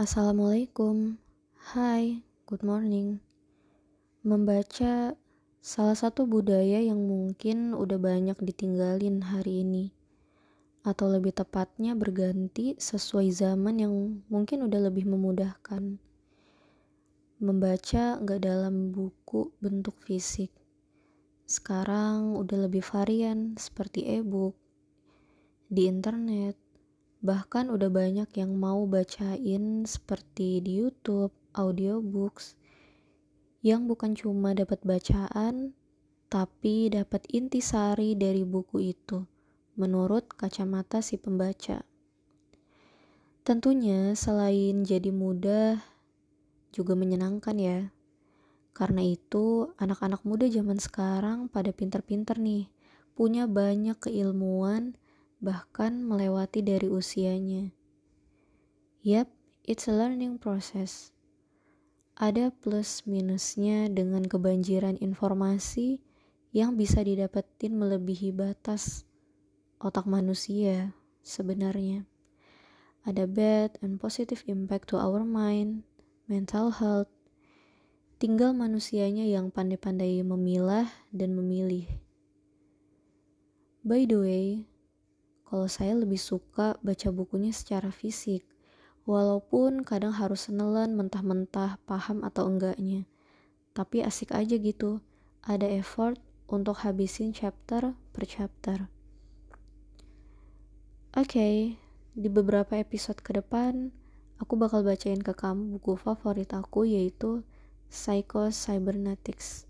Assalamualaikum. Hai, good morning. Membaca salah satu budaya yang mungkin udah banyak ditinggalin hari ini. Atau lebih tepatnya berganti sesuai zaman yang mungkin udah lebih memudahkan. Membaca gak dalam buku bentuk fisik. Sekarang udah lebih varian seperti e-book, di internet, Bahkan udah banyak yang mau bacain seperti di YouTube, audiobooks, yang bukan cuma dapat bacaan, tapi dapat intisari dari buku itu, menurut kacamata si pembaca. Tentunya selain jadi mudah, juga menyenangkan ya. Karena itu, anak-anak muda zaman sekarang pada pinter-pinter nih, punya banyak keilmuan bahkan melewati dari usianya. Yap, it's a learning process. Ada plus minusnya dengan kebanjiran informasi yang bisa didapetin melebihi batas otak manusia sebenarnya. Ada bad and positive impact to our mind, mental health. Tinggal manusianya yang pandai-pandai memilah dan memilih. By the way, kalau saya lebih suka baca bukunya secara fisik, walaupun kadang harus nelan mentah-mentah paham atau enggaknya. Tapi asik aja gitu, ada effort untuk habisin chapter per chapter. Oke, okay, di beberapa episode ke depan, aku bakal bacain ke kamu buku favorit aku yaitu Psycho Cybernetics.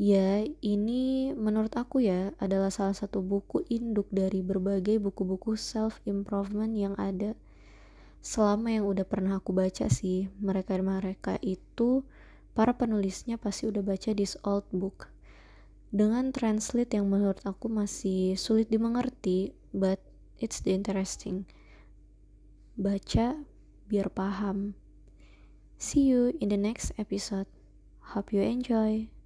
Ya, ini menurut aku ya adalah salah satu buku induk dari berbagai buku-buku self-improvement yang ada selama yang udah pernah aku baca sih. Mereka-mereka itu, para penulisnya pasti udah baca this old book. Dengan translate yang menurut aku masih sulit dimengerti, but it's the interesting. Baca biar paham. See you in the next episode. Hope you enjoy.